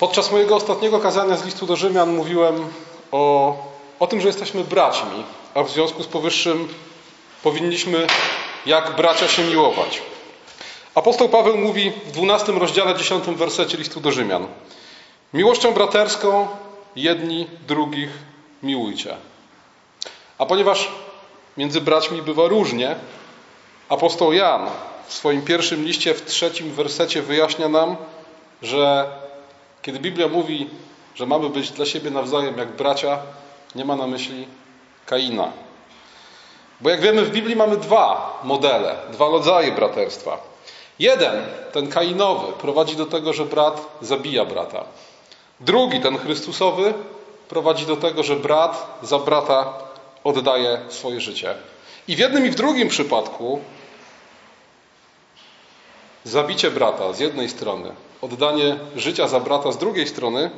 Podczas mojego ostatniego kazania z listu do Rzymian mówiłem o, o tym, że jesteśmy braćmi, a w związku z powyższym powinniśmy jak bracia się miłować. Apostoł Paweł mówi w 12 rozdziale 10 wersecie listu do Rzymian: Miłością braterską jedni drugich miłujcie. A ponieważ między braćmi bywa różnie, apostoł Jan w swoim pierwszym liście w trzecim wersecie wyjaśnia nam, że kiedy Biblia mówi, że mamy być dla siebie nawzajem jak bracia, nie ma na myśli Kaina. Bo jak wiemy, w Biblii mamy dwa modele, dwa rodzaje braterstwa. Jeden, ten kainowy, prowadzi do tego, że brat zabija brata. Drugi, ten chrystusowy, prowadzi do tego, że brat za brata oddaje swoje życie. I w jednym i w drugim przypadku zabicie brata z jednej strony, oddanie życia za brata z drugiej strony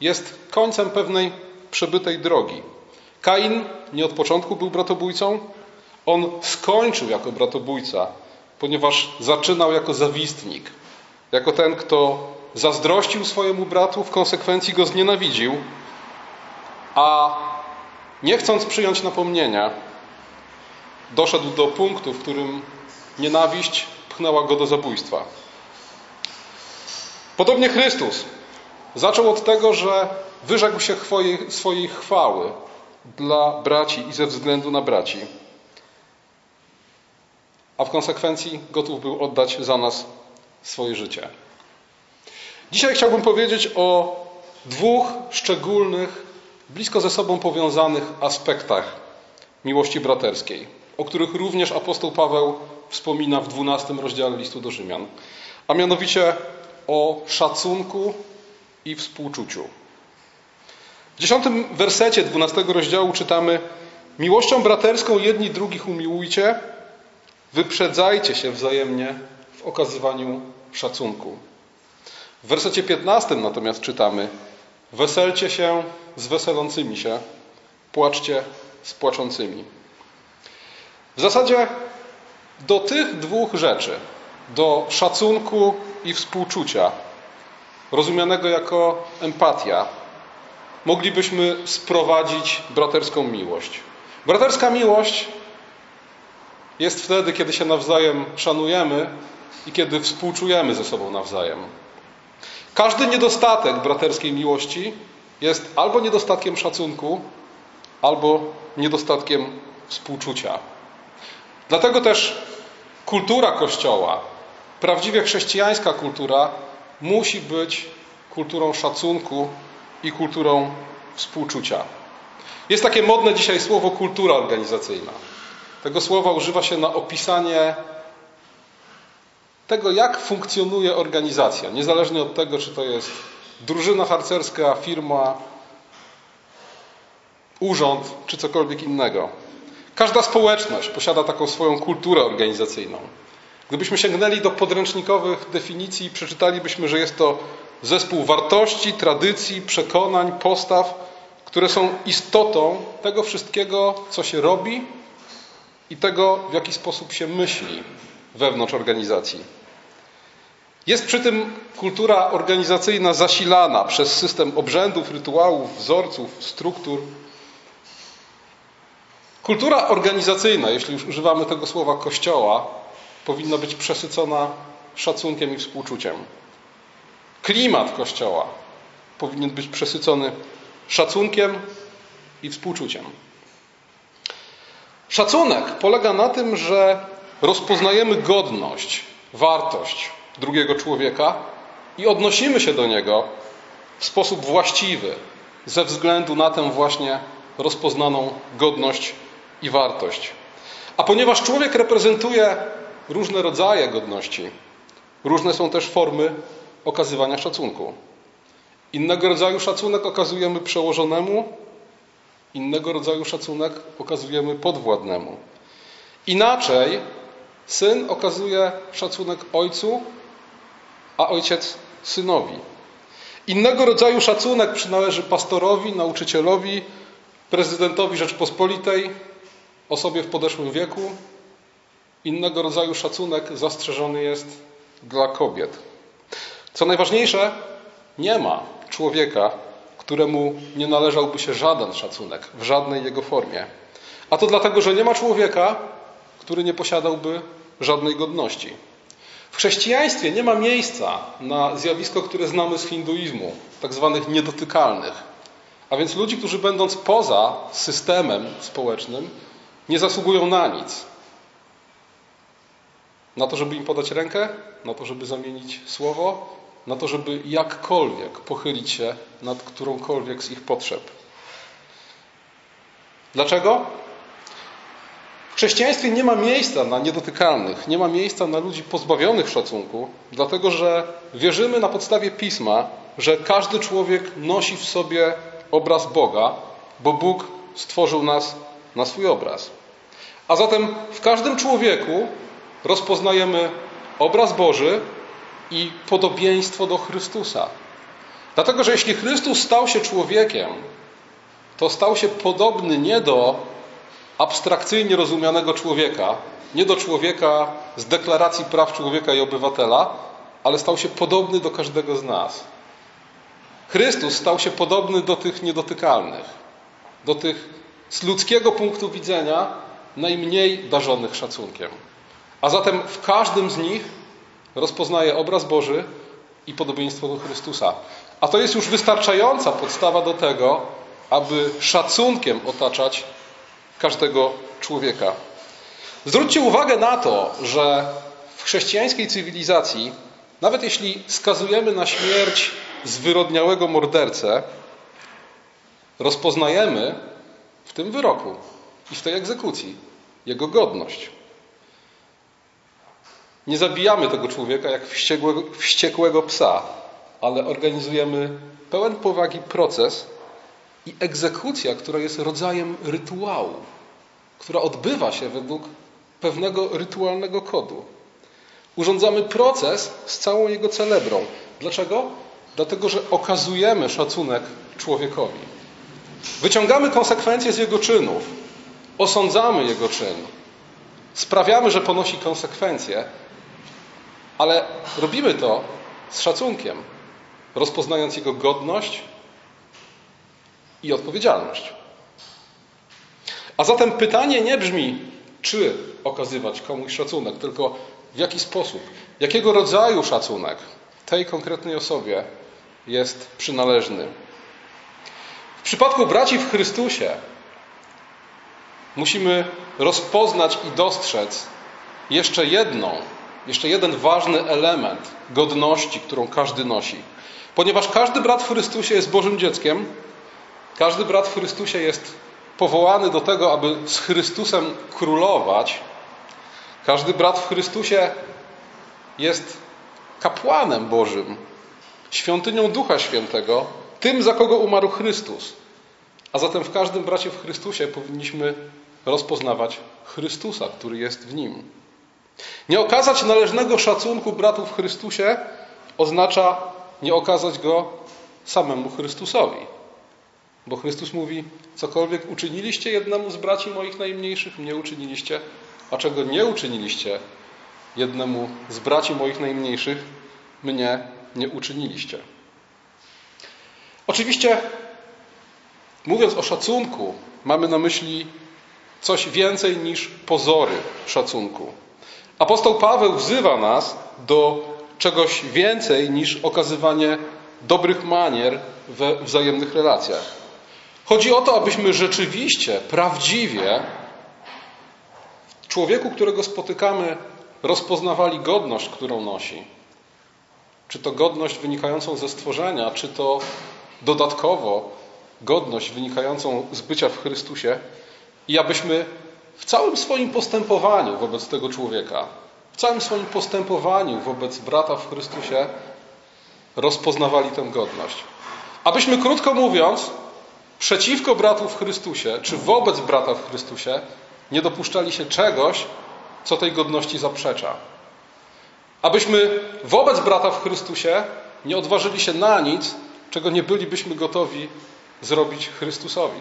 jest końcem pewnej przebytej drogi. Kain nie od początku był bratobójcą, on skończył jako bratobójca, ponieważ zaczynał jako zawistnik, jako ten, kto zazdrościł swojemu bratu, w konsekwencji go znienawidził, a nie chcąc przyjąć napomnienia, doszedł do punktu, w którym nienawiść pchnęła go do zabójstwa. Podobnie Chrystus zaczął od tego, że wyrzekł się swojej chwały dla braci i ze względu na braci, a w konsekwencji gotów był oddać za nas swoje życie. Dzisiaj chciałbym powiedzieć o dwóch szczególnych, blisko ze sobą powiązanych aspektach miłości braterskiej, o których również apostoł Paweł wspomina w 12 rozdziale listu do Rzymian, a mianowicie o szacunku i współczuciu. W dziesiątym wersecie 12 rozdziału czytamy: Miłością braterską jedni drugich umiłujcie, wyprzedzajcie się wzajemnie w okazywaniu szacunku. W wersecie 15 natomiast czytamy: Weselcie się z weselącymi się, płaczcie z płaczącymi. W zasadzie do tych dwóch rzeczy, do szacunku i współczucia, rozumianego jako empatia, moglibyśmy sprowadzić braterską miłość. Braterska miłość jest wtedy, kiedy się nawzajem szanujemy i kiedy współczujemy ze sobą nawzajem. Każdy niedostatek braterskiej miłości jest albo niedostatkiem szacunku, albo niedostatkiem współczucia. Dlatego też kultura Kościoła, prawdziwie chrześcijańska kultura, musi być kulturą szacunku i kulturą współczucia. Jest takie modne dzisiaj słowo kultura organizacyjna. Tego słowa używa się na opisanie tego, jak funkcjonuje organizacja, niezależnie od tego, czy to jest drużyna harcerska, firma, urząd, czy cokolwiek innego. Każda społeczność posiada taką swoją kulturę organizacyjną. Gdybyśmy sięgnęli do podręcznikowych definicji, przeczytalibyśmy, że jest to zespół wartości, tradycji, przekonań, postaw, które są istotą tego wszystkiego, co się robi i tego, w jaki sposób się myśli wewnątrz organizacji. Jest przy tym kultura organizacyjna zasilana przez system obrzędów, rytuałów, wzorców, struktur. Kultura organizacyjna, jeśli już używamy tego słowa kościoła, powinna być przesycona szacunkiem i współczuciem. Klimat kościoła powinien być przesycony szacunkiem i współczuciem. Szacunek polega na tym, że rozpoznajemy godność, wartość drugiego człowieka i odnosimy się do niego w sposób właściwy, ze względu na tę właśnie rozpoznaną godność i wartość. A ponieważ człowiek reprezentuje różne rodzaje godności, różne są też formy okazywania szacunku. Innego rodzaju szacunek okazujemy przełożonemu, innego rodzaju szacunek okazujemy podwładnemu. Inaczej syn okazuje szacunek ojcu, a ojciec synowi. Innego rodzaju szacunek przynależy pastorowi, nauczycielowi, prezydentowi Rzeczpospolitej, osobie w podeszłym wieku. Innego rodzaju szacunek zastrzeżony jest dla kobiet. Co najważniejsze, nie ma człowieka, któremu nie należałby się żaden szacunek w żadnej jego formie. A to dlatego, że nie ma człowieka, który nie posiadałby żadnej godności. W chrześcijaństwie nie ma miejsca na zjawisko, które znamy z hinduizmu, tak zwanych niedotykalnych. A więc ludzi, którzy będąc poza systemem społecznym, nie zasługują na nic. Na to, żeby im podać rękę, na to, żeby zamienić słowo, na to, żeby jakkolwiek pochylić się nad którąkolwiek z ich potrzeb. Dlaczego? W chrześcijaństwie nie ma miejsca na niedotykalnych, nie ma miejsca na ludzi pozbawionych szacunku, dlatego że wierzymy na podstawie pisma, że każdy człowiek nosi w sobie obraz Boga, bo Bóg stworzył nas na swój obraz. A zatem w każdym człowieku rozpoznajemy obraz Boży i podobieństwo do Chrystusa. Dlatego, że jeśli Chrystus stał się człowiekiem, to stał się podobny nie do abstrakcyjnie rozumianego człowieka, nie do człowieka z deklaracji praw człowieka i obywatela, ale stał się podobny do każdego z nas. Chrystus stał się podobny do tych niedotykalnych, do tych z ludzkiego punktu widzenia najmniej darzonych szacunkiem. A zatem w każdym z nich rozpoznaje obraz Boży i podobieństwo do Chrystusa. A to jest już wystarczająca podstawa do tego, aby szacunkiem otaczać każdego człowieka. Zwróćcie uwagę na to, że w chrześcijańskiej cywilizacji, nawet jeśli skazujemy na śmierć zwyrodniałego mordercę, rozpoznajemy w tym wyroku i w tej egzekucji jego godność. Nie zabijamy tego człowieka jak wściekłego, wściekłego psa, ale organizujemy pełen powagi proces i egzekucja, która jest rodzajem rytuału, która odbywa się według pewnego rytualnego kodu. Urządzamy proces z całą jego celebrą. Dlaczego? Dlatego, że okazujemy szacunek człowiekowi. Wyciągamy konsekwencje z jego czynów, osądzamy jego czyn, sprawiamy, że ponosi konsekwencje, ale robimy to z szacunkiem, rozpoznając jego godność i odpowiedzialność. A zatem pytanie nie brzmi, czy okazywać komuś szacunek, tylko w jaki sposób, jakiego rodzaju szacunek tej konkretnej osobie jest przynależny. W przypadku braci w Chrystusie musimy rozpoznać i dostrzec jeszcze jedną, jeszcze jeden ważny element godności, którą każdy nosi. Ponieważ każdy brat w Chrystusie jest Bożym dzieckiem, każdy brat w Chrystusie jest powołany do tego, aby z Chrystusem królować, każdy brat w Chrystusie jest kapłanem Bożym, świątynią Ducha Świętego, tym, za kogo umarł Chrystus. A zatem w każdym bracie w Chrystusie powinniśmy rozpoznawać Chrystusa, który jest w nim. Nie okazać należnego szacunku bratów w Chrystusie oznacza nie okazać go samemu Chrystusowi. Bo Chrystus mówi: Cokolwiek uczyniliście jednemu z braci moich najmniejszych, mnie uczyniliście, a czego nie uczyniliście jednemu z braci moich najmniejszych, mnie nie uczyniliście. Oczywiście, mówiąc o szacunku, mamy na myśli coś więcej niż pozory szacunku. Apostoł Paweł wzywa nas do czegoś więcej niż okazywanie dobrych manier we wzajemnych relacjach. Chodzi o to, abyśmy rzeczywiście, prawdziwie w człowieku, którego spotykamy, rozpoznawali godność, którą nosi. Czy to godność wynikającą ze stworzenia, czy to dodatkowo godność wynikającą z bycia w Chrystusie, i abyśmy w całym swoim postępowaniu wobec tego człowieka, w całym swoim postępowaniu wobec brata w Chrystusie rozpoznawali tę godność. Abyśmy, krótko mówiąc, przeciwko bratu w Chrystusie, czy wobec brata w Chrystusie, nie dopuszczali się czegoś, co tej godności zaprzecza. Abyśmy wobec brata w Chrystusie nie odważyli się na nic, czego nie bylibyśmy gotowi zrobić Chrystusowi.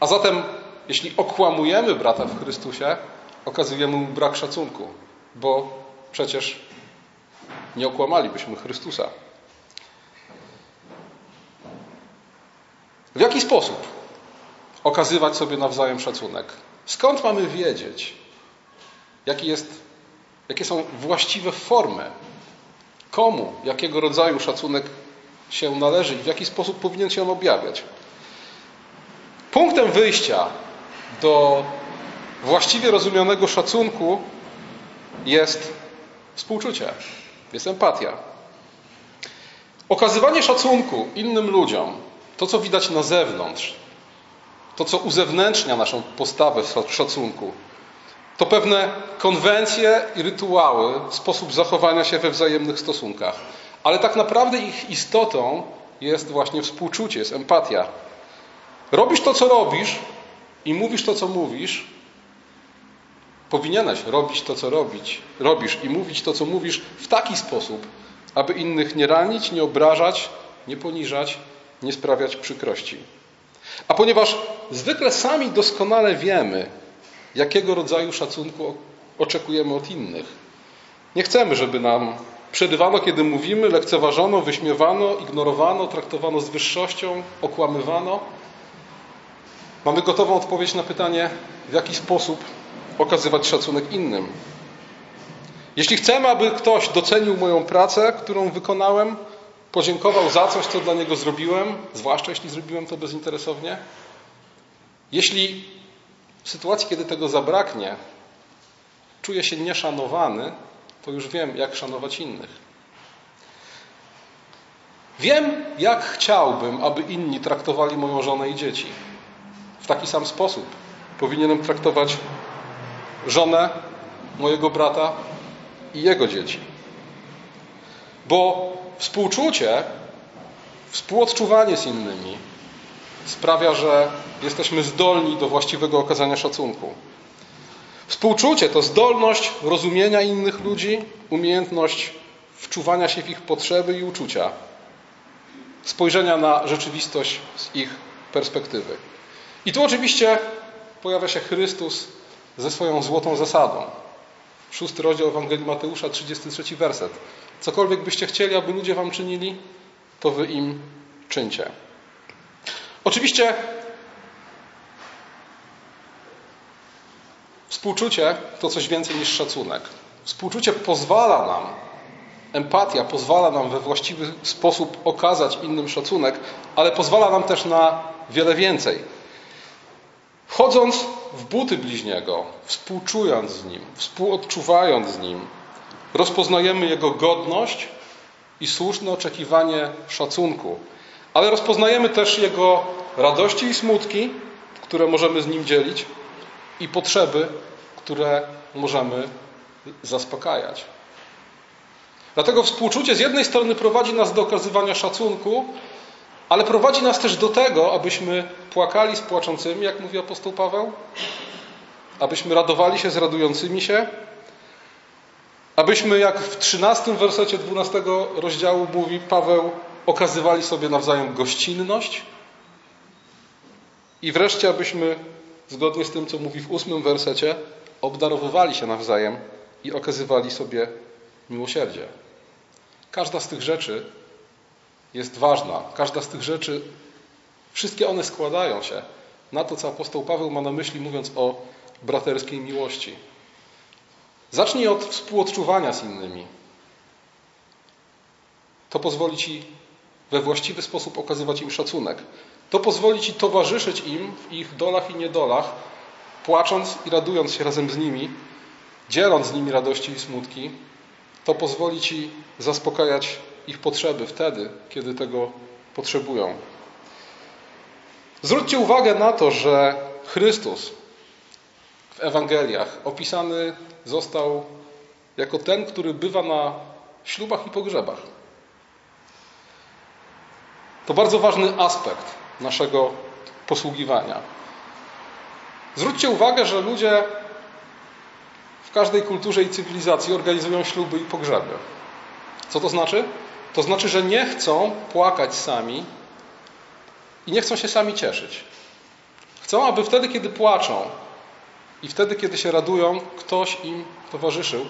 A zatem, jeśli okłamujemy brata w Chrystusie, okazujemy mu brak szacunku, bo przecież nie okłamalibyśmy Chrystusa. W jaki sposób okazywać sobie nawzajem szacunek? Skąd mamy wiedzieć, jaki jest, jakie są właściwe formy, komu, jakiego rodzaju szacunek się należy i w jaki sposób powinien się on objawiać? Punktem wyjścia do właściwie rozumianego szacunku jest współczucie, jest empatia. Okazywanie szacunku innym ludziom, to co widać na zewnątrz, to co uzewnętrznia naszą postawę w szacunku, to pewne konwencje i rytuały, sposób zachowania się we wzajemnych stosunkach. Ale tak naprawdę ich istotą jest właśnie współczucie, jest empatia. Robisz to, co robisz i mówisz to, co mówisz, Powinieneś robić to, co robić, robisz i mówić to, co mówisz w taki sposób, aby innych nie ranić, nie obrażać, nie poniżać, nie sprawiać przykrości. A ponieważ zwykle sami doskonale wiemy, jakiego rodzaju szacunku oczekujemy od innych, nie chcemy, żeby nam przerywano, kiedy mówimy, lekceważono, wyśmiewano, ignorowano, traktowano z wyższością, okłamywano. Mamy gotową odpowiedź na pytanie, w jaki sposób okazywać szacunek innym. Jeśli chcemy, aby ktoś docenił moją pracę, którą wykonałem, podziękował za coś, co dla niego zrobiłem, zwłaszcza jeśli zrobiłem to bezinteresownie, jeśli w sytuacji, kiedy tego zabraknie, czuję się nieszanowany, to już wiem, jak szanować innych. Wiem, jak chciałbym, aby inni traktowali moją żonę i dzieci. W taki sam sposób powinienem traktować żonę mojego brata i jego dzieci. Bo współczucie, współodczuwanie z innymi sprawia, że jesteśmy zdolni do właściwego okazania szacunku. Współczucie to zdolność rozumienia innych ludzi, umiejętność wczuwania się w ich potrzeby i uczucia, spojrzenia na rzeczywistość z ich perspektywy. I tu oczywiście pojawia się Chrystus ze swoją złotą zasadą. Szósty rozdział Ewangelii Mateusza, 33 werset. Cokolwiek byście chcieli, aby ludzie wam czynili, to wy im czyńcie. Oczywiście współczucie to coś więcej niż szacunek. Współczucie pozwala nam, empatia pozwala nam we właściwy sposób okazać innym szacunek, ale pozwala nam też na wiele więcej. Wchodząc w buty bliźniego, współczując z nim, współodczuwając z nim, rozpoznajemy jego godność i słuszne oczekiwanie szacunku, ale rozpoznajemy też jego radości i smutki, które możemy z nim dzielić, i potrzeby, które możemy zaspokajać. Dlatego współczucie z jednej strony prowadzi nas do okazywania szacunku, ale prowadzi nas też do tego, abyśmy płakali z płaczącymi, jak mówi apostoł Paweł, abyśmy radowali się z radującymi się, abyśmy, jak w 13 wersecie 12 rozdziału mówi Paweł, okazywali sobie nawzajem gościnność? I wreszcie, abyśmy, zgodnie z tym, co mówi w ósmym wersecie, obdarowywali się nawzajem i okazywali sobie miłosierdzie. Każda z tych rzeczy jest ważna. Każda z tych rzeczy, wszystkie one składają się na to, co apostoł Paweł ma na myśli, mówiąc o braterskiej miłości. Zacznij od współodczuwania z innymi. To pozwoli ci we właściwy sposób okazywać im szacunek. To pozwoli ci towarzyszyć im w ich dolach i niedolach, płacząc i radując się razem z nimi, dzieląc z nimi radości i smutki. To pozwoli ci zaspokajać ich potrzeby wtedy, kiedy tego potrzebują. Zwróćcie uwagę na to, że Chrystus w Ewangeliach opisany został jako ten, który bywa na ślubach i pogrzebach. To bardzo ważny aspekt naszego posługiwania. Zwróćcie uwagę, że ludzie w każdej kulturze i cywilizacji organizują śluby i pogrzeby. Co to znaczy? To znaczy, że nie chcą płakać sami i nie chcą się sami cieszyć. Chcą, aby wtedy, kiedy płaczą i wtedy, kiedy się radują, ktoś im towarzyszył.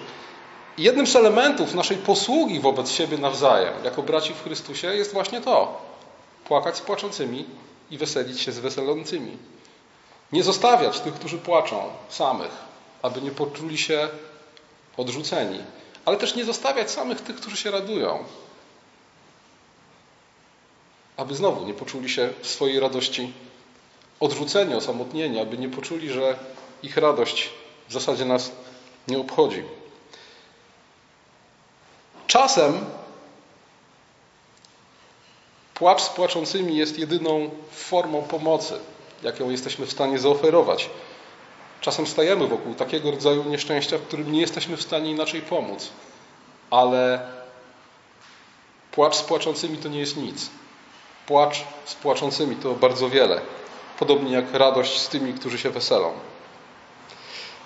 I jednym z elementów naszej posługi wobec siebie nawzajem, jako braci w Chrystusie, jest właśnie to: płakać z płaczącymi i weselić się z weselącymi. Nie zostawiać tych, którzy płaczą, samych, aby nie poczuli się odrzuceni, ale też nie zostawiać samych tych, którzy się radują, aby znowu nie poczuli się w swojej radości odrzuceni, osamotnieni, aby nie poczuli, że ich radość w zasadzie nas nie obchodzi. Czasem płacz z płaczącymi jest jedyną formą pomocy, jaką jesteśmy w stanie zaoferować. Czasem stajemy wokół takiego rodzaju nieszczęścia, w którym nie jesteśmy w stanie inaczej pomóc. Ale płacz z płaczącymi to nie jest nic. Płacz z płaczącymi to bardzo wiele. Podobnie jak radość z tymi, którzy się weselą.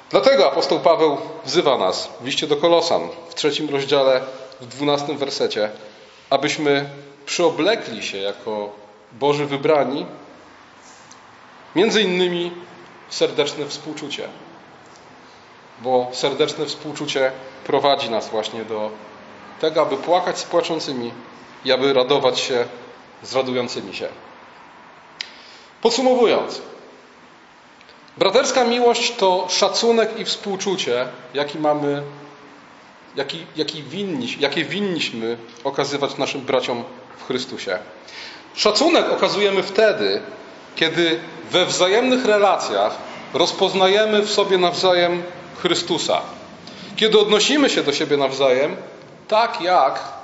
Dlatego apostoł Paweł wzywa nas w liście do Kolosan w trzecim rozdziale, w dwunastym wersecie, abyśmy przyoblekli się jako Boży wybrani, między innymi serdeczne współczucie. Bo serdeczne współczucie prowadzi nas właśnie do tego, aby płakać z płaczącymi i aby radować się z radującymi się. Podsumowując, braterska miłość to szacunek i współczucie, jaki mamy, jaki, jaki winni, jakie winniśmy okazywać naszym braciom w Chrystusie. Szacunek okazujemy wtedy, kiedy we wzajemnych relacjach rozpoznajemy w sobie nawzajem Chrystusa. Kiedy odnosimy się do siebie nawzajem, tak jak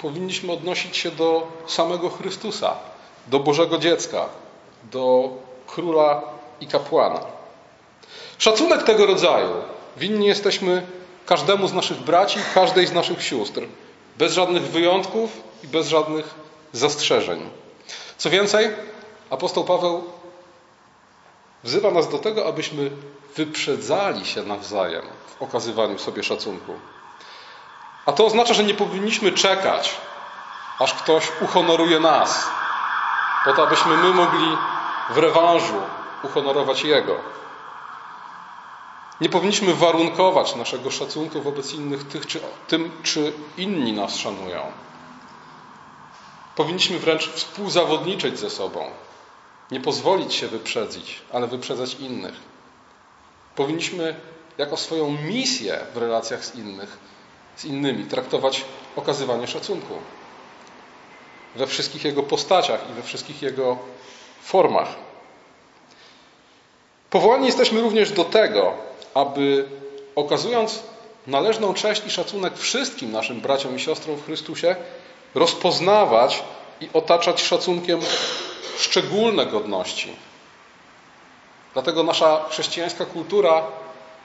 powinniśmy odnosić się do samego Chrystusa, do Bożego dziecka, do króla i kapłana. Szacunek tego rodzaju winni jesteśmy każdemu z naszych braci, każdej z naszych sióstr, bez żadnych wyjątków i bez żadnych zastrzeżeń. Co więcej, apostoł Paweł wzywa nas do tego, abyśmy wyprzedzali się nawzajem w okazywaniu sobie szacunku. A to oznacza, że nie powinniśmy czekać, aż ktoś uhonoruje nas, po to, abyśmy my mogli w rewanżu uhonorować Jego. Nie powinniśmy warunkować naszego szacunku wobec innych tych, czy, tym, czy inni nas szanują. Powinniśmy wręcz współzawodniczyć ze sobą. Nie pozwolić się wyprzedzić, ale wyprzedzać innych. Powinniśmy jako swoją misję w relacjach z, innych, z innymi traktować okazywanie szacunku we wszystkich jego postaciach i we wszystkich jego formach. Powołani jesteśmy również do tego, aby okazując należną cześć i szacunek wszystkim naszym braciom i siostrom w Chrystusie, rozpoznawać i otaczać szacunkiem szczególne godności. Dlatego nasza chrześcijańska kultura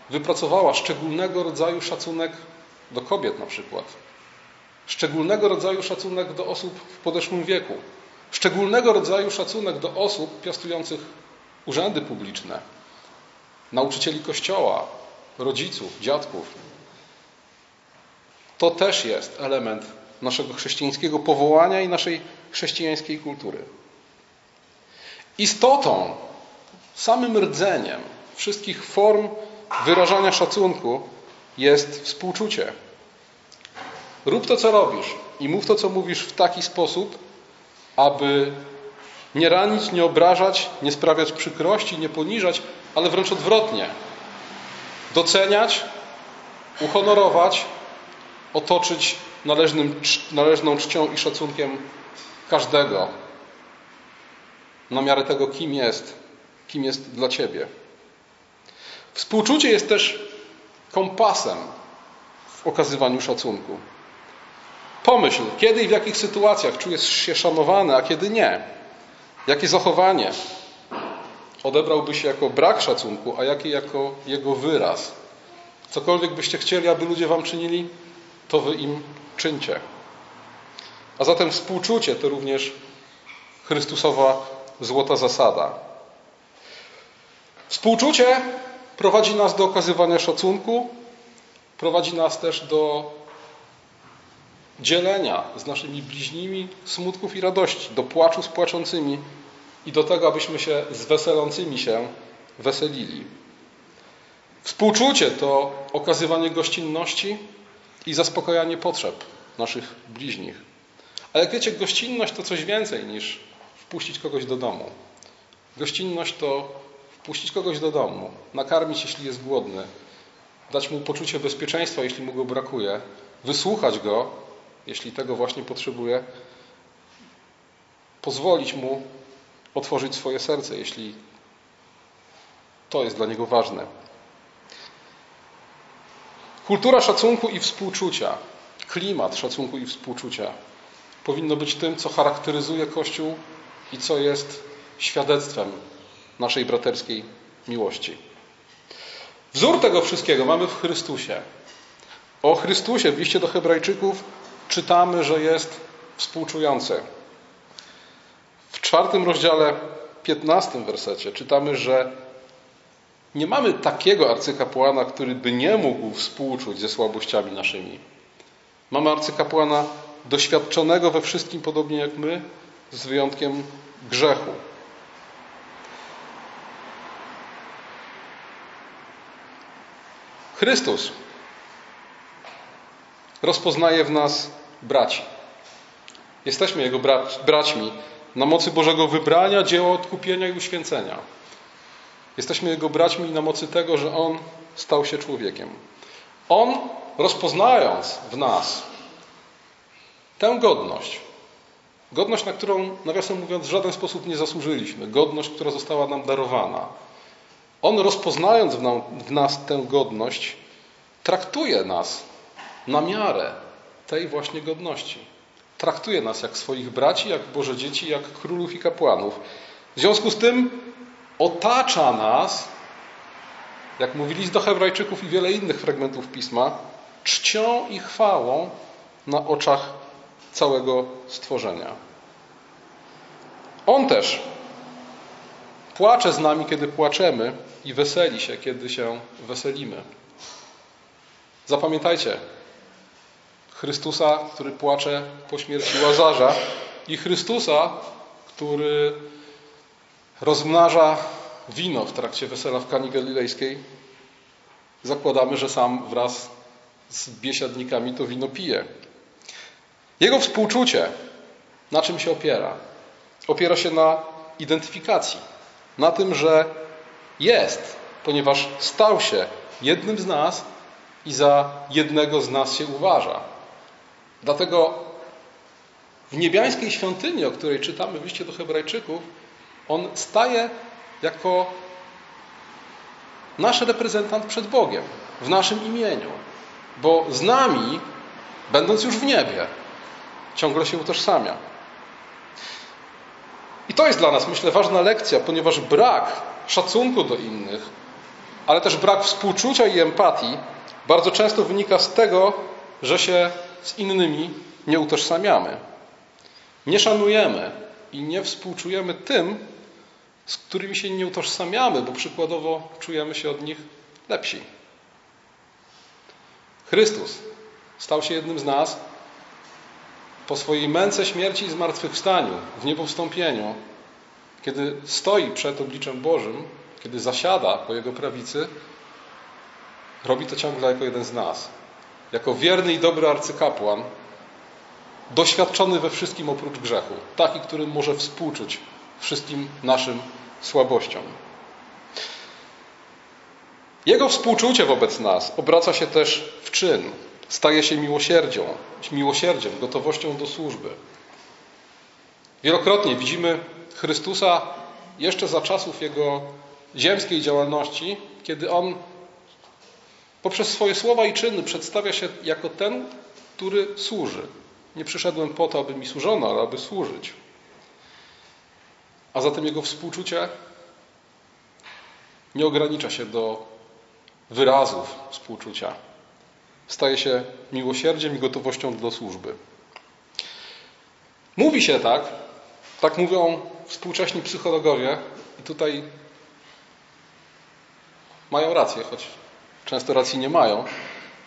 wypracowała szczególnego rodzaju szacunek do kobiet na przykład. Szczególnego rodzaju szacunek do osób w podeszłym wieku. Szczególnego rodzaju szacunek do osób piastujących urzędy publiczne, nauczycieli kościoła, rodziców, dziadków. To też jest element naszego chrześcijańskiego powołania i naszej chrześcijańskiej kultury. Istotą, samym rdzeniem wszystkich form wyrażania szacunku jest współczucie. Rób to, co robisz i mów to, co mówisz w taki sposób, aby nie ranić, nie obrażać, nie sprawiać przykrości, nie poniżać, ale wręcz odwrotnie. Doceniać, uhonorować, otoczyć należnym, należną czcią i szacunkiem każdego na miarę tego, kim jest, kim jest dla ciebie. Współczucie jest też kompasem w okazywaniu szacunku. Pomyśl, kiedy i w jakich sytuacjach czujesz się szanowany, a kiedy nie. Jakie zachowanie odebrałbyś jako brak szacunku, a jakie jako jego wyraz. Cokolwiek byście chcieli, aby ludzie wam czynili, to wy im czyńcie. A zatem współczucie to również Chrystusowa złota zasada. Współczucie prowadzi nas do okazywania szacunku, prowadzi nas też do dzielenia z naszymi bliźnimi smutków i radości, do płaczu z płaczącymi i do tego, abyśmy się z weselącymi się weselili. Współczucie to okazywanie gościnności i zaspokajanie potrzeb naszych bliźnich. Ale jak wiecie, gościnność to coś więcej niż wpuścić kogoś do domu. Gościnność to wpuścić kogoś do domu, nakarmić, jeśli jest głodny, dać mu poczucie bezpieczeństwa, jeśli mu go brakuje, wysłuchać go, jeśli tego właśnie potrzebuje, pozwolić mu otworzyć swoje serce, jeśli to jest dla niego ważne. Kultura szacunku i współczucia, klimat szacunku i współczucia powinno być tym, co charakteryzuje Kościół i co jest świadectwem naszej braterskiej miłości. Wzór tego wszystkiego mamy w Chrystusie. O Chrystusie w liście do Hebrajczyków czytamy, że jest współczujący. W czwartym rozdziale, piętnastym wersecie czytamy, że nie mamy takiego arcykapłana, który by nie mógł współczuć ze słabościami naszymi. Mamy arcykapłana doświadczonego we wszystkim podobnie jak my, z wyjątkiem grzechu. Chrystus rozpoznaje w nas braci. Jesteśmy Jego braćmi na mocy Bożego wybrania, dzieła odkupienia i uświęcenia. Jesteśmy Jego braćmi na mocy tego, że On stał się człowiekiem. On, rozpoznając w nas tę godność, godność, na którą, nawiasem mówiąc, w żaden sposób nie zasłużyliśmy, godność, która została nam darowana, On, rozpoznając w, nas tę godność, traktuje nas na miarę tej właśnie godności. Traktuje nas jak swoich braci, jak Boże dzieci, jak królów i kapłanów. W związku z tym otacza nas, jak mówili do Hebrajczyków i wiele innych fragmentów pisma, czcią i chwałą na oczach całego stworzenia. On też płacze z nami, kiedy płaczemy, i weseli się, kiedy się weselimy. Zapamiętajcie, Chrystusa, który płacze po śmierci Łazarza i Chrystusa, który rozmnaża wino w trakcie wesela w Kani Galilejskiej, zakładamy, że sam wraz z biesiadnikami to wino pije. Jego współczucie na czym się opiera? Opiera się na identyfikacji, na tym, że jest, ponieważ stał się jednym z nas i za jednego z nas się uważa. Dlatego w niebiańskiej świątyni, o której czytamy w liście do Hebrajczyków, on staje jako nasz reprezentant przed Bogiem, w naszym imieniu. Bo z nami, będąc już w niebie, ciągle się utożsamia. I to jest dla nas, myślę, ważna lekcja, ponieważ brak szacunku do innych, ale też brak współczucia i empatii bardzo często wynika z tego, że się z innymi nie utożsamiamy. Nie szanujemy i nie współczujemy tym, z którymi się nie utożsamiamy, bo przykładowo czujemy się od nich lepsi. Chrystus stał się jednym z nas po swojej męce śmierci i zmartwychwstaniu, w niebowstąpieniu, kiedy stoi przed obliczem Bożym, kiedy zasiada po Jego prawicy, robi to ciągle jako jeden z nas. Jako wierny i dobry arcykapłan, doświadczony we wszystkim oprócz grzechu, taki, który może współczuć wszystkim naszym słabościom. Jego współczucie wobec nas obraca się też w czyn, staje się miłosierdzią, miłosierdziem, gotowością do służby. Wielokrotnie widzimy Chrystusa jeszcze za czasów Jego ziemskiej działalności, kiedy On poprzez swoje słowa i czyny przedstawia się jako ten, który służy. Nie przyszedłem po to, aby mi służono, ale aby służyć. A zatem jego współczucie nie ogranicza się do wyrazów współczucia. Staje się miłosierdziem i gotowością do służby. Mówi się tak, tak mówią współcześni psychologowie, i tutaj mają rację, choć często racji nie mają.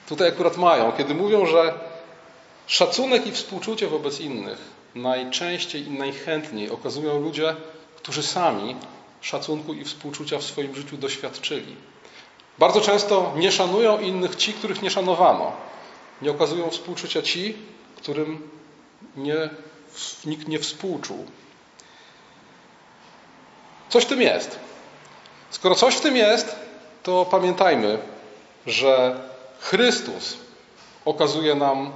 Tutaj akurat mają, kiedy mówią, że szacunek i współczucie wobec innych najczęściej i najchętniej okazują ludzie, którzy sami szacunku i współczucia w swoim życiu doświadczyli. Bardzo często nie szanują innych ci, których nie szanowano. Nie okazują współczucia ci, którym nie, nikt nie współczuł. Coś w tym jest. Skoro coś w tym jest, to pamiętajmy, że Chrystus okazuje nam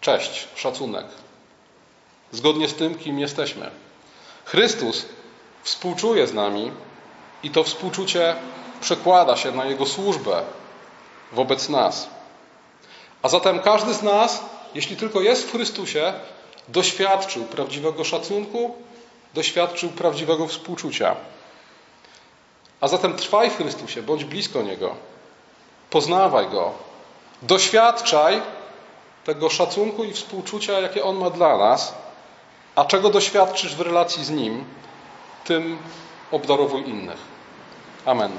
cześć, szacunek, zgodnie z tym, kim jesteśmy. Chrystus współczuje z nami i to współczucie przekłada się na Jego służbę wobec nas. A zatem każdy z nas, jeśli tylko jest w Chrystusie, doświadczył prawdziwego szacunku, doświadczył prawdziwego współczucia. A zatem trwaj w Chrystusie, bądź blisko Niego, poznawaj Go, doświadczaj tego szacunku i współczucia, jakie On ma dla nas, a czego doświadczysz w relacji z Nim, tym obdarowuj innych. Amen.